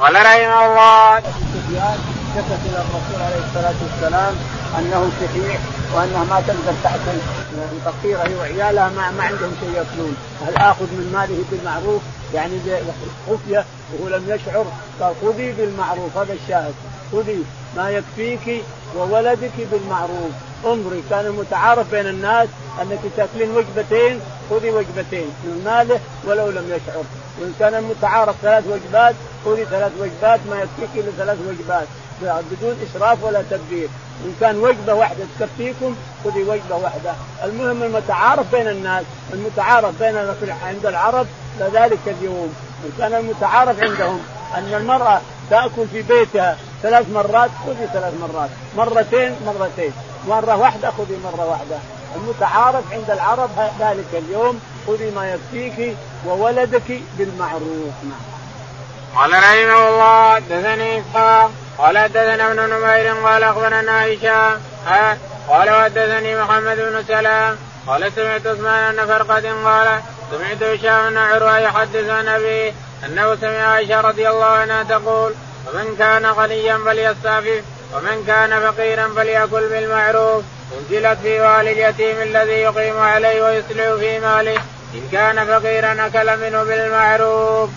Speaker 1: قال رحمه الله
Speaker 2: شكت إلى الرسول عليه الصلاة والسلام أنه شحيح وأنها ما تقدر تاكل فقيره هي وعيالها ما, ما عندهم شيء يأكلون. هل آخذ من ماله بالمعروف؟ يعني خفيه وهو لم يشعر قال خذي بالمعروف هذا الشاهد. خذي ما يكفيك وولدك بالمعروف. انظري كان المتعارف بين الناس أنك تأكلين وجبتين خذي وجبتين من ماله ولو لم يشعر. وإن كان المتعارف ثلاث وجبات خذي ثلاث وجبات ما يكفيك إلا ثلاث وجبات. بدون إسراف ولا تبذير إن كان وجبة واحدة تكفيكم خذي وجبة واحدة. المهم المتعارف بين الناس. المتعارف بيننا عند العرب لذلك اليوم. إن كان المتعارف عندهم أن المرأة تأكل في بيتها ثلاث مرات خذي ثلاث مرات. مرتين مرتين. مرة واحدة خذي مرة واحدة. المتعارف عند العرب ذلك اليوم. خذي ما يكفيك وولدك بالمعروف. نعم.
Speaker 1: قال رحمه الله حدثني إسحاق قال حدثنا ابن نمير قال أخبرنا هشام قال حدثني محمد بن سلام قال سمعت عثمان بن فرقة قال سمعت هشام بن عروة يحدث عن ابيه أنه سمع عائشة رضي الله عنها تقول ومن كان غنيا فليستعفف ومن كان فقيرا فليأكل بالمعروف أنزلت في والي اليتيم الذي يقيم عليه ويصلح في ماله إن كان فقيرا أكل منه بالمعروف.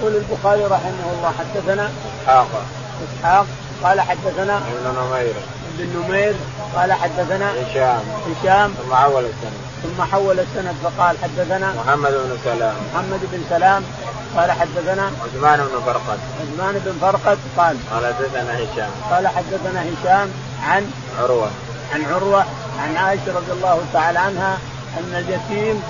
Speaker 2: يقول البخاري رحمه الله حدثنا
Speaker 1: إسحاق.
Speaker 2: إسحاق قال حدثنا
Speaker 1: ابن نمير.
Speaker 2: ابن نمير قال حدثنا
Speaker 1: هشام.
Speaker 2: هشام.
Speaker 1: ثم حول السند.
Speaker 2: ثم حول السند فقال حدثنا
Speaker 1: محمد بن سلام.
Speaker 2: محمد بن سلام قال حدثنا
Speaker 1: عثمان بن فرقد.
Speaker 2: عثمان بن فرقد قال
Speaker 1: قال حدثنا هشام.
Speaker 2: قال حدثنا هشام عن
Speaker 1: عروة.
Speaker 2: عن عروة عن عائشة رضي الله تعالى عنها أن اليتيم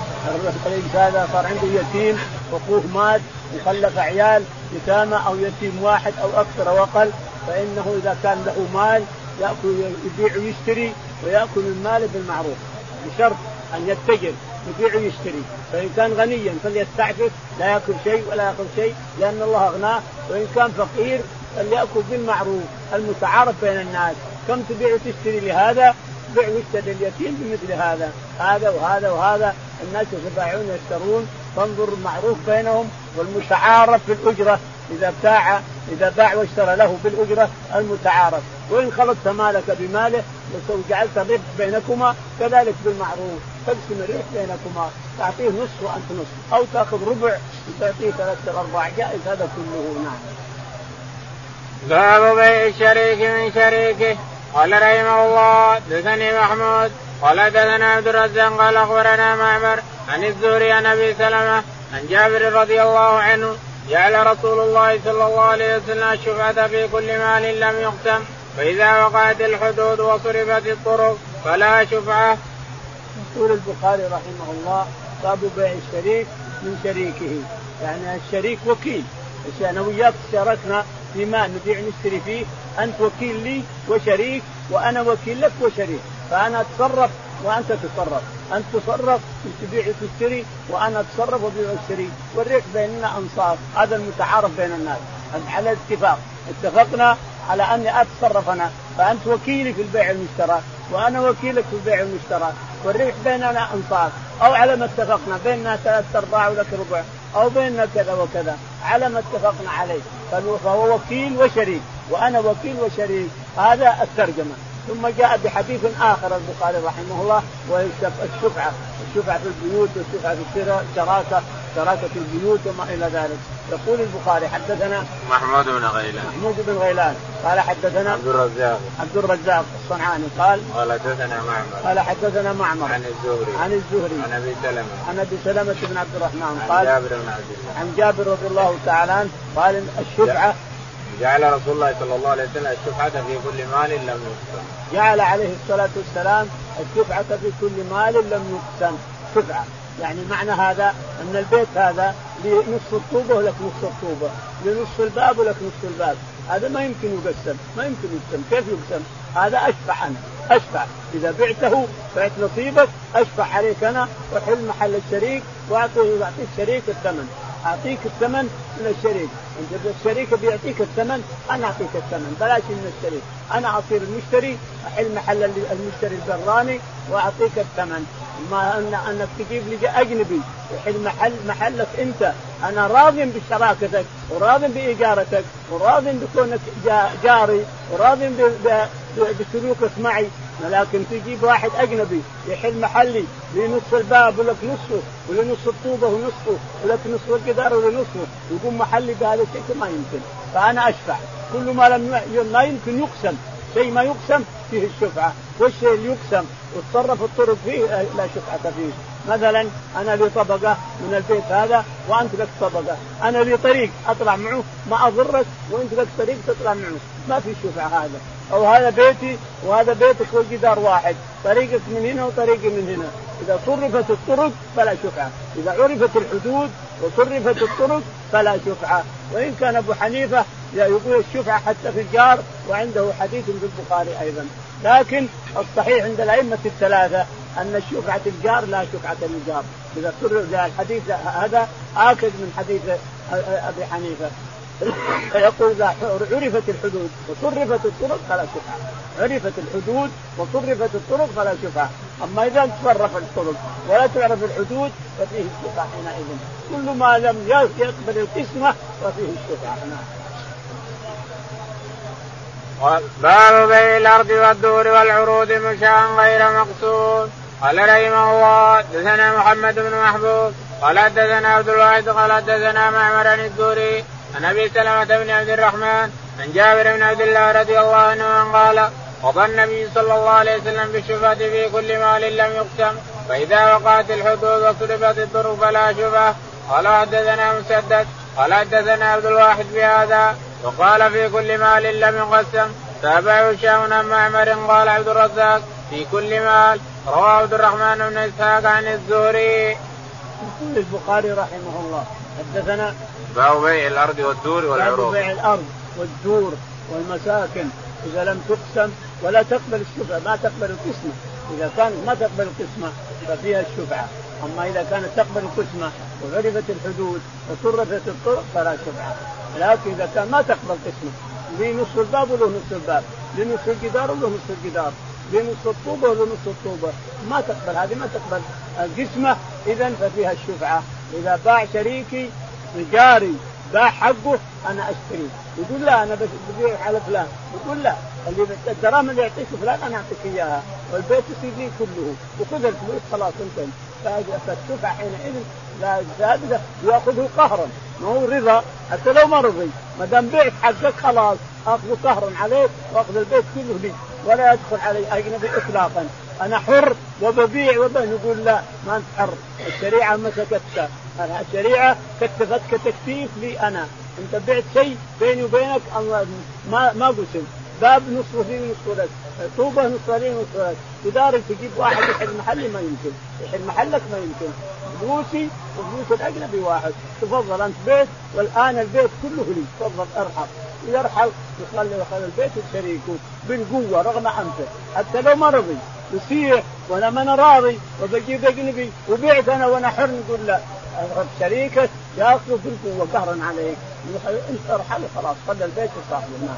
Speaker 2: هذا صار عنده يتيم واخوه مات وخلف عيال يتامى أو يتيم واحد أو أكثر أو أقل فإنه إذا كان له مال يأكل يبيع ويشتري ويأكل المال بالمعروف. بشرط أن يتجر يبيع ويشتري. فإن كان غنيا فليستعفف لا يأكل شيء ولا ياكل شيء لأن الله أغناه. وإن كان فقير فليأكل بالمعروف المتعارف بين الناس. كم تبيع وتشتري لهذا؟ بيع واشتري لليتيم بمثل هذا. هذا وهذا وهذا الناس يتبايعون يشترون فانظر المعروف بينهم والمتعارف في الأجرة. إذا باع إذا باع واشترى له بالاجره المتعارف. وإن خلطت مالك بماله وجعلت الربح بينكما كذلك بالمعروف. تقسم الربح بينكما. تعطيه نصف وأنت نصف. أو تأخذ ربع وتعطيه ثلاثة الارباع جائز هذا كله. نعم.
Speaker 1: باب بيع الشريك من شريكه. قال رحمه الله دثني محمود قال دثنا عبد الرزاق قال أخبرنا معمر عن الزهري عن أبي سلمة عن جابر رضي الله عنه جعل رسول الله صلى الله عليه وسلم الشفعة في كل مال لم يقسم فإذا وقعت الحدود وصرفت الطرق فلا شفعة.
Speaker 2: يقول البخاري رحمه الله باب بيع الشريك من شريكه. يعني الشريك وكيل. أنا وياك اشتركنا في مال نبيع نشتري فيه أنت وكيل لي وشريك وأنا وكيل لك وشريك. فأنا أتصرف وأنت تتصرف. أنت تصرف تبيع وتشتري وأنا أتصرف وأبيع وأشتري. والريح بيننا انصاف هذا المتعارف بين الناس. على اتفاق اتفقنا على أني أتصرف أنا. فأنت وكيلي في البيع المشترى وأنا وكيلك في البيع المشترى. والريح بيننا انصاف أو على ما اتفقنا. بيننا ثلاث ارباع ولك ربع. أو بيننا كذا وكذا. على ما اتفقنا عليه. فهو وكيل وشريك. وأنا وكيل وشريك. هذا الترجمة. ثم جاء بحديث آخر البخاري رحمه الله وهي الشفعة. الشفعة في البيوت والشفعة في الشراكه شراكة البيوت وما إلى ذلك. يقول البخاري حدثنا
Speaker 1: محمود بن غيلان.
Speaker 2: محمود بن غيلان. قال حدثنا
Speaker 1: عبد الرزاق.
Speaker 2: عبد الرزاق الصنعاني قال
Speaker 1: قال حدثنا معمر.
Speaker 2: قال حدثنا معمر.
Speaker 1: عن الزهري.
Speaker 2: عن الزهري.
Speaker 1: عن أبي سلمة.
Speaker 2: عن أبي سلمة بن عبد الرحمن
Speaker 1: قال عن جابر بن عبد الله.
Speaker 2: عن جابر رضي الله تعالى عنه قال الشفعة
Speaker 1: جعل رسول الله صلى الله عليه وسلم الشفعة في كل مال لم يقسم.
Speaker 2: جعل عليه الصلاة والسلام الشفعة في كل مال لم يقسم. شفعة. يعني معنى هذا أن البيت هذا لنصف الطوبة ولك نصف الطوبة، لنصف الباب ولك نصف الباب، هذا ما يمكن يقسم، ما يمكن يقسم، كيف يقسم؟ هذا أشفع أنا، أشفع، إذا بعته بعت نصيبك أشفع عليك أنا وحل محل الشريك واعطيه الشريك الثمن، أعطيك الثمن من الشريك، انت الشريك بيعطيك الثمن أنا أعطيك الثمن. بلاش من الشريك، أنا اصير المشتري احل محل المشتري البراني وأعطيك الثمن، ما أن أنك تجيب لي أجنبي. يحل محل محلك أنت. أنا راض بشراكتك وراض بإيجارتك وراض بكونك جاري وراض بسلوكك معي. لكن تجيب واحد أجنبي يحل محلي لنصف الباب ولك نصفه ولنصف الطوبة ونصفه ولك نصف الجدار ولنصفه يقوم محلي بهذا الشيء ما يمكن. فأنا اشفع كل ما لم ما يمكن يقسم. شيء ما يقسم فيه الشفعة. والشيء اللي يقسم وتصرف الطرق فيه لا شفعة فيه. مثلا أنا لي طبقة من البيت هذا وأنت لك طبقة، أنا لي طريق أطلع معه ما أضرك وأنت لك طريق تطلع معه، ما في شفعة هذا، أو هذا بيتي وهذا بيتك والجدار واحد، طريقك من هنا وطريقي من هنا، إذا صرفت الطرق فلا شفعة، إذا عرفت الحدود وصرفت الطرق فلا شفعة، وإن كان أبو حنيفة يقول الشفعة حتى في الجار وعنده حديث في البخاري أيضا، لكن الصحيح عند الأئمة الثلاثة أن شفعه الجار لا شفعة للجار. إذا سر الحديث هذا آكد من حديث أبي حنيفة. فيقول اذا عرفت الحدود وصرفت الطرق فلا شفعه عرفت الحدود وصرفت الطرق فلا شفعه أما إذا تصرف الطرق ولا تعرف الحدود ففيه الشفعه حينئذ. كل ما لم يقبل القسمة ففيه الشفعه نعم.
Speaker 1: باب بيع الأرض والدور والعروض مشاء غير مقصود. قال رحمه الله دثنا محمد بن محبوب قال حدثنا عبد الواحد قال حدثنا معمر الدوري عن أبي سلمة بن عبد الرحمن عن جابر بن عبد الله رضي الله عنه قال قضى النبي صلى الله عليه وسلم بالشفعة في كل مال لم يقسم فإذا وقعت الحدود وصرفت الطرق فلا شبهة. قال حدثنا مسدد قال حدثنا عبد الواحد بهذا وقال في كل مال لم يقسم. تابعه هشام عن معمر قال عبد الرزاق في كل مال. رواه عبد الرحمن بن إسحاق عن الزهري.
Speaker 2: يقول البخاري رحمه الله حدثنا
Speaker 1: باب بيع الأرض والدور والعروض.
Speaker 2: بيع الأرض والدور والمساكن. إذا لم تقسم ولا تقبل الشفعه ما تقبل القسمة. إذا كانت ما تقبل القسمة ففيها الشفعه أما إذا كانت تقبل القسمة وعرفت الحدود وصرفت الطرق فلا شفعه لكن إذا كان ما تقبل قسمه لي نصف الباب وله نصف الباب. لنصف الجدار وله نصف الجدار. لنصف الطوبة وله نصف الطوبة. ما تقبل هذه ما تقبل. القسمة اذا ففيها الشفعه إذا باع شريكي جاري باع حقه أنا أشتري. يقول لا أنا ببيع على فلان. يقول لا اللي الدراهم اللي يعطيك فلان أنا أعطيك إياها. والبيت يصير لي كله. وخذ الفلوس خلاص أنت. فالشفعه حينئذ لا زاد يأخذه قهرا. ما هو رضا. حتى لو ما رضي. ما دام بعت حقك خلاص أخذه قهرا عليك وأخذ البيت كله لي ولا يدخل علي أجنبي اطلاقا. أنا حر وببيع وبين يقول لا ما أنت حر. الشريعة مسكتك الشريعة كتفتك تكتيف لي أنا. أنت بعت شيء بيني وبينك ما ما قسم. باب نصف لي ونصف لك طوبة نصف لي ونصف لك تدارك تجيب واحد يحل محلي ما يمكن. يحل محلك ما يمكن. فلوسي وفلوس الاجنبي واحد. تفضل أنت بيت والآن البيت كله لي. تفضل ارحل يرحل يخلي يخلي البيت شريكه بالقوة رغم انفه حتى لو ما رضي يصيح وأنا ما أنا راضي وبجيب اجنبي وبعت أنا وأنا حر نقول لا. شريكك ياخذه بالقوة قهرا عليك ارحل خلاص خلي البيت لصاحبه نعم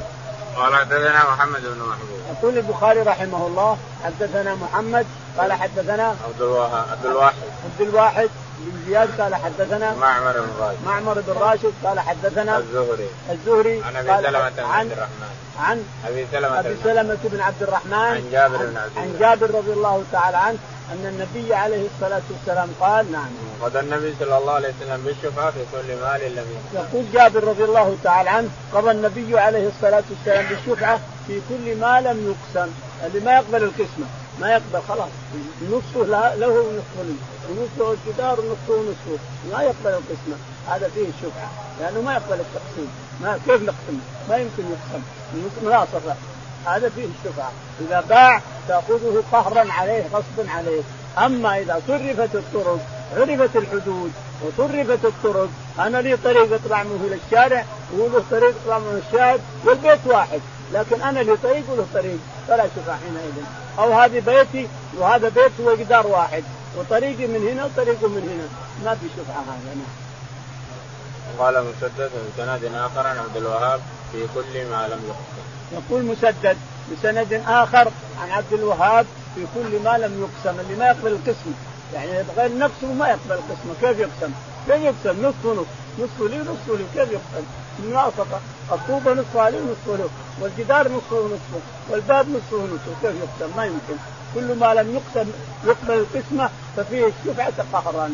Speaker 1: قال حدثنا محمد بن محمود.
Speaker 2: يقول البخاري رحمه الله حدثنا محمد قال حدثنا
Speaker 1: عبد الواحد عبد الواحد.
Speaker 2: عبد الواحد بن زياد قال حدثنا
Speaker 1: معمر بن راشد.
Speaker 2: معمر بن راشد قال حدثنا
Speaker 1: الزهري.
Speaker 2: الزهري
Speaker 1: عن أبي سلمة بن عبد الرحمن.
Speaker 2: عن
Speaker 1: أبي سلمة
Speaker 2: أبي سلمة بن عبد الرحمن.
Speaker 1: عن جابر بن عبد الله.
Speaker 2: عن جابر رضي الله تعالى عنه أن النبي عليه الصلاة والسلام قال نعم.
Speaker 1: قضى النبي صلى الله عليه وسلم بالشفعه في كل مال لم
Speaker 2: يقول جابر رضي الله تعالى عنه قضى النبي عليه الصلاة والسلام بالشفعة في كل ما لم يقسم. اللي ما يقبل القسمة ما يقبل خلاص. نصفه له ونصفه لي. ونصفه الجدار ونصفه ونصفه. ما يقبل القسمة. هذا فيه الشفعه لأنه ما يقبل التقسيم. ما كيف نقسم؟ ما يمكن يقسم. مناصفه هذا فيه الشفعه إذا باع تأخذه قهرا عليه غصبا عليه. أما إذا صرفت الطرق عرفت الحدود وصرفت الطرق أنا لي طريق أطلع منه إلى الشارع وله طريق يطلع منه الشارع والبيت واحد. لكن أنا لي طريق وله طريق فلا شفعه حينئذ. أو هذه بيتي وهذا بيت هو جدار واحد. وطريقي من هنا وطريقه من هنا. ما في شفعه هذا نعم.
Speaker 1: قال مسدد بسند آخر عن عبد الوهاب في كل ما لم يقسم.
Speaker 2: يقول مسدد بسند آخر عن عبد الوهاب في كل ما لم يقسم اللي ما يقبل القسم. يعني غير نفسه ما يقبل القسمه كيف يقسم؟ كيف يقسم؟ نصف ونصف. نصف لي ونصف لي. كيف يقسم؟ مناصفه الطوبه نصفها لي ونصف له. والجدار نصفه ونصفه والباب نصفه ونصفه كيف يقسم؟ ما يمكن. كل ما لم يقسم يقبل القسمه ففيه الشفعه قهرا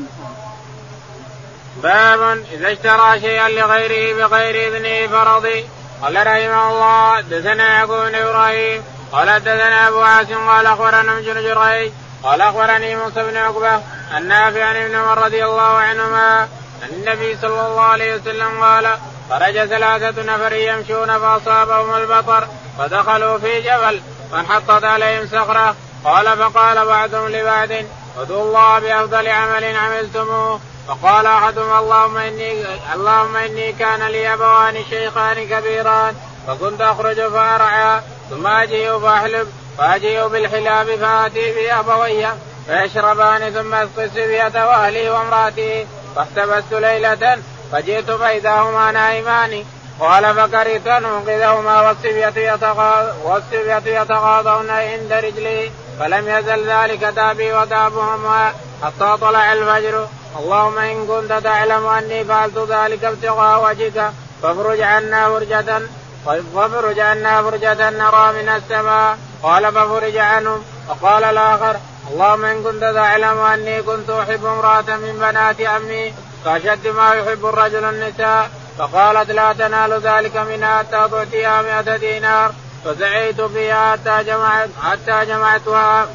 Speaker 1: باب إذا اشترى شيئا لغيره بغير إذنه فرضي. قال رحمه الله دثنا بن إبراهيم قال دثنا أبو عاصم قال أخبرنا ابن جريج قال أخبرني موسى بن عقبة النافع عن ابن عمر رضي الله عنهما عن النبي صلى الله عليه وسلم قال خرج ثلاثة نفر يمشون فأصابهم البطر فدخلوا في جبل فانحطت عليهم صخرة قال فقال بعضهم لبعض ادعوا الله بأفضل عمل عملتموه. فقال أحدهم اللهم اني اللهم إني كان لي أبوان شيخان كبيران فكنت أخرج فأرعى ثم أجيء فأحلب فأجيء بالحلاب فآتي بابوي فيشربان ثم أسقي سبية وأهلي وامرأتي فاحتبست ليلة فجئت فاذا هما نائمان قال فكرهت أن أنقذهما والصبية يتغاضون عند رجلي فلم يزل ذلك دابي ودابهما حتى طلع الفجر. اللهم إن كنت تعلم أني فعلت ذلك ابتغاء وجهك فافرج عنا فرجة فافرج عنا فرجة نرى من السماء. قال ففرج عنهم. وقال الآخر اللهم إن كنت تعلم أني كنت أحب امرأة من بنات عمي كاشد ما يحب الرجل النساء. فقالت لا تنال ذلك منها حتى تعطيها مئة دينار فسعيت فيها حتى جمعت حتى جمعتها.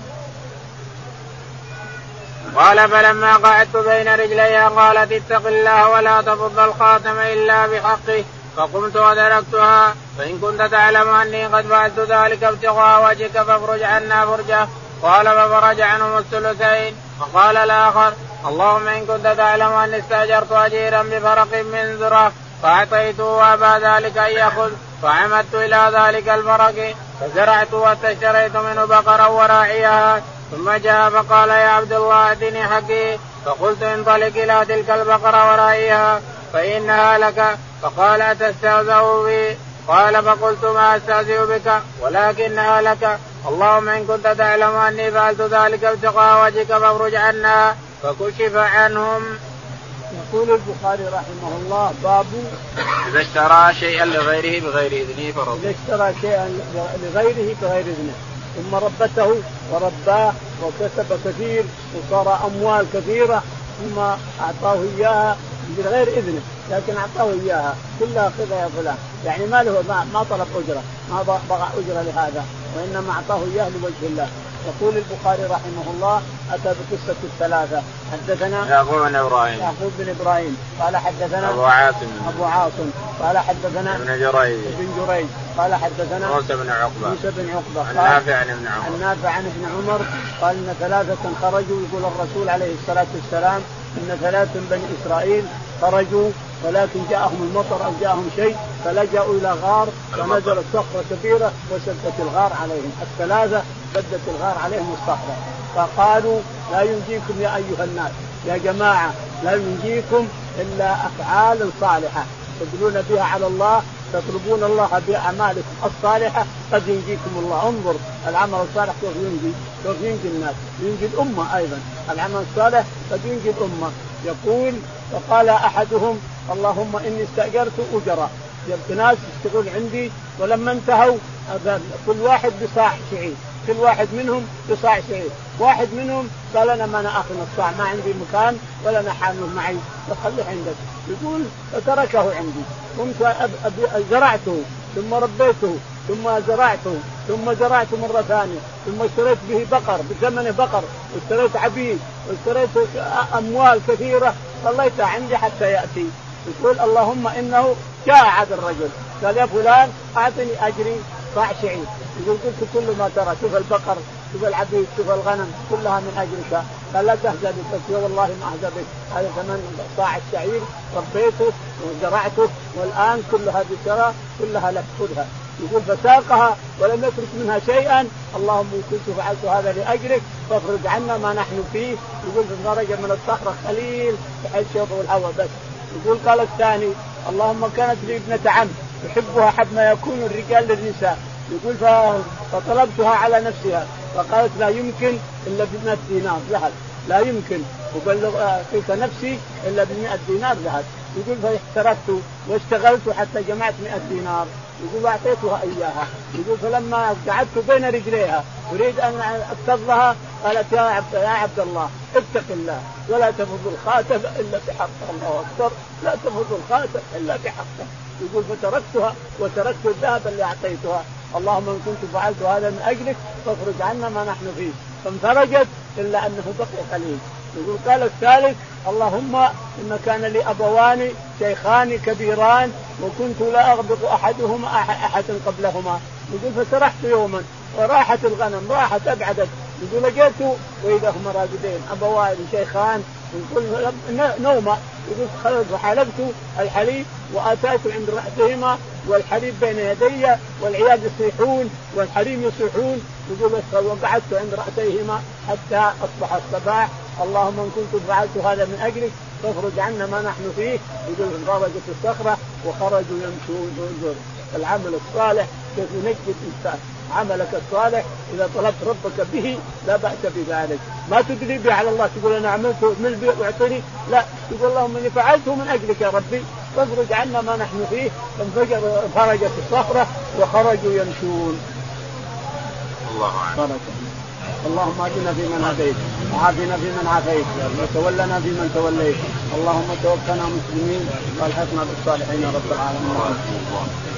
Speaker 1: قال فلما قعدت بين رجليها قالت اتق الله ولا تفض الخاتم إلا بحقه. فقمت وتركتها. فإن كنت تعلم أني قد فعلت ذلك ابتغاء وجهك فافرج عنا فرجه. قال ففرج عنهم الثلثين. وقال الآخر اللهم إن كنت تعلم أني استأجرت أجيرا بفرق من ذرة فأعطيته وأبى ذلك أن يأخذ. فعمدت إلى ذلك الفرق. فزرعت واشتريت منه بقرا وراعيها ثم جاء فقال يا عبد الله اتني حقي. فقلت انطلق إلى تلك البقرة وراعيها فإنها لك. فقال أتستهزأ بي؟ قال فقلت ما أستهزئ بك ولكنها لك. اللهم إن كنت تعلم أني فعلت ذلك ابتغاء وجهك فافرج عنا. فكشف عنهم.
Speaker 2: يقول البخاري رحمه الله باب
Speaker 1: إذا اشترى شيئا لغيره بغير إذنه فرض.
Speaker 2: إذا اشترى شيئا لغيره بغير إذنه. ثم ربته ورباه وكسب كثير وصار أموال كثيرة ثم أعطاه إياها بغير إذنه لكن أعطاه إياها. كلها خذها يا فلان. يعني ما له ما, ما طلب أجرة ما بغى أجرة لهذا وإنما أعطاه إياه لوجه الله. يقول البخاري رحمه الله أتى بقصة الثلاثة. حدثنا
Speaker 1: يعقوب بن إبراهيم.
Speaker 2: يعقوب بن إبراهيم. قال حدثنا
Speaker 1: أبو عاصم.
Speaker 2: أبو عاصم. قال حدثنا
Speaker 1: ابن جريج.
Speaker 2: ابن جريج. قال حدثنا
Speaker 1: موسى بن عقبة.
Speaker 2: موسى بن عقبة.
Speaker 1: النافع عن ابن عمر.
Speaker 2: النافع عن ابن عمر. قال إن ثلاثة خرجوا يقول الرسول عليه الصلاة والسلام إن ثلاث من بني إسرائيل خرجوا ولكن جاءهم المطر أو جاءهم شيء فلجأوا إلى غار فنزلت صخرة كبيرة وسدت الغار عليهم. الثلاثة سدت الغار عليهم الصخرة. فقالوا لا ينجيكم يا أيها الناس. يا جماعة لا ينجيكم إلا أفعال صالحة. تدلون بها على الله تطلبون الله بأعمالكم الصالحة قد ينجيكم الله. انظر العمل الصالح كيف ينجي؟ كيف ينجي الناس؟ ينجي الأمة أيضا. العمل الصالح قد ينجي الأمة. يقول فقال أحدهم اللهم إني استأجرت اجرا جبت ناس يشتغل عندي ولما انتهوا كل واحد بصاع شعير كل واحد منهم بصاع شعير. واحد منهم قال أنا ما أنا أخذ الصاع ما عندي مكان ولا أنا حامل معي فخليه عندك. يقول فتركه عندي. قمت زرعته ثم ربيته ثم زرعته ثم زرعته مرة ثانية ثم اشتريت به بقر بثمنه بقر واشتريت عبيد واشتريت أموال كثيرة خليتها عندي حتى يأتي. يقول اللهم إنه جاء هذا الرجل. قال يا فلان أعطني أجري صاع شعير يقول قلت كل ما ترى شوف البقر شوف العبيد شوف الغنم كلها من اجلك قال لا تهزأ بك. والله ما أهزأ بك. هذا ثمن صاع الشعير ربيته وزرعته والآن كل هذه كلها لك خذها. يقول فساقها ولم يترك منها شيئا. اللهم ان كنت فعلت هذا لاجلك فاخرج عنا ما نحن فيه. يقول فخرج من الصخرة خليل بحيث يضوي الهواء بس. يقول قال الثاني اللهم كانت لي ابنة عم يحبها حب ما يكون الرجال للنساء. يقول فطلبتها على نفسها. فقالت لا يمكن إلا ب 100 دينار ذهب. لا يمكن. أبلغ فيك نفسي إلا ب 100 دينار ذهب. يقول فاحترفت واشتغلت حتى جمعت 100 دينار. يقول واعطيتها إياها. يقول فلما قعدت بين رجليها أريد أن اكتظها قالت يا عبد يا عبد الله اتق الله ولا تفض الخاتم إلا بحقه الله أكبر. لا تفض الخاتم إلا بحقه يقول فتركتها وتركت الذهب اللي أعطيتها. اللهم إن كنت فعلت هذا من أجلك فاخرج عنا ما نحن فيه. فانفرجت إلا أنه بقي قليل. يقول قال الثالث اللهم إن كان لي أبوان شيخان كبيران وكنت لا أغبط أحدهما أحد قبلهما. يقول فسرحت يوما وراحت الغنم راحت أبعدت. يقول لقيت وإذا هما راقدين. ابوان شيخان يقول نومة. يقول وحلبت الحليب واتيت عند رأسهما والحليب بين يدي والعيال يصيحون والحريم يصيحون. يقول وقعدت عند رأسيهما حتى أصبح الصباح. اللهم إن كنت فعلت هذا من أجلك فاخرج عنا ما نحن فيه. يقول انضرجت الصخرة وخرجوا يمشون العمل الصالح كيف ينجي الإنسان. عملك الصالح إذا طلبت ربك به لا بأس بذلك. ما تدري به على الله تقول أنا عملته من بي واعطني لا. تقول اللهم إني فعلته من أجلك يا ربي. فاخرج عنا ما نحن فيه. فانفجر خرجت الصخرة وخرجوا يمشون.
Speaker 1: الله أعلم.
Speaker 2: اللهم اهدنا فيمن هديت. وعافنا فيمن عافيت. وتولنا فيمن توليت. اللهم توفنا مسلمين. والحقنا بالصالحين يا رب العالمين.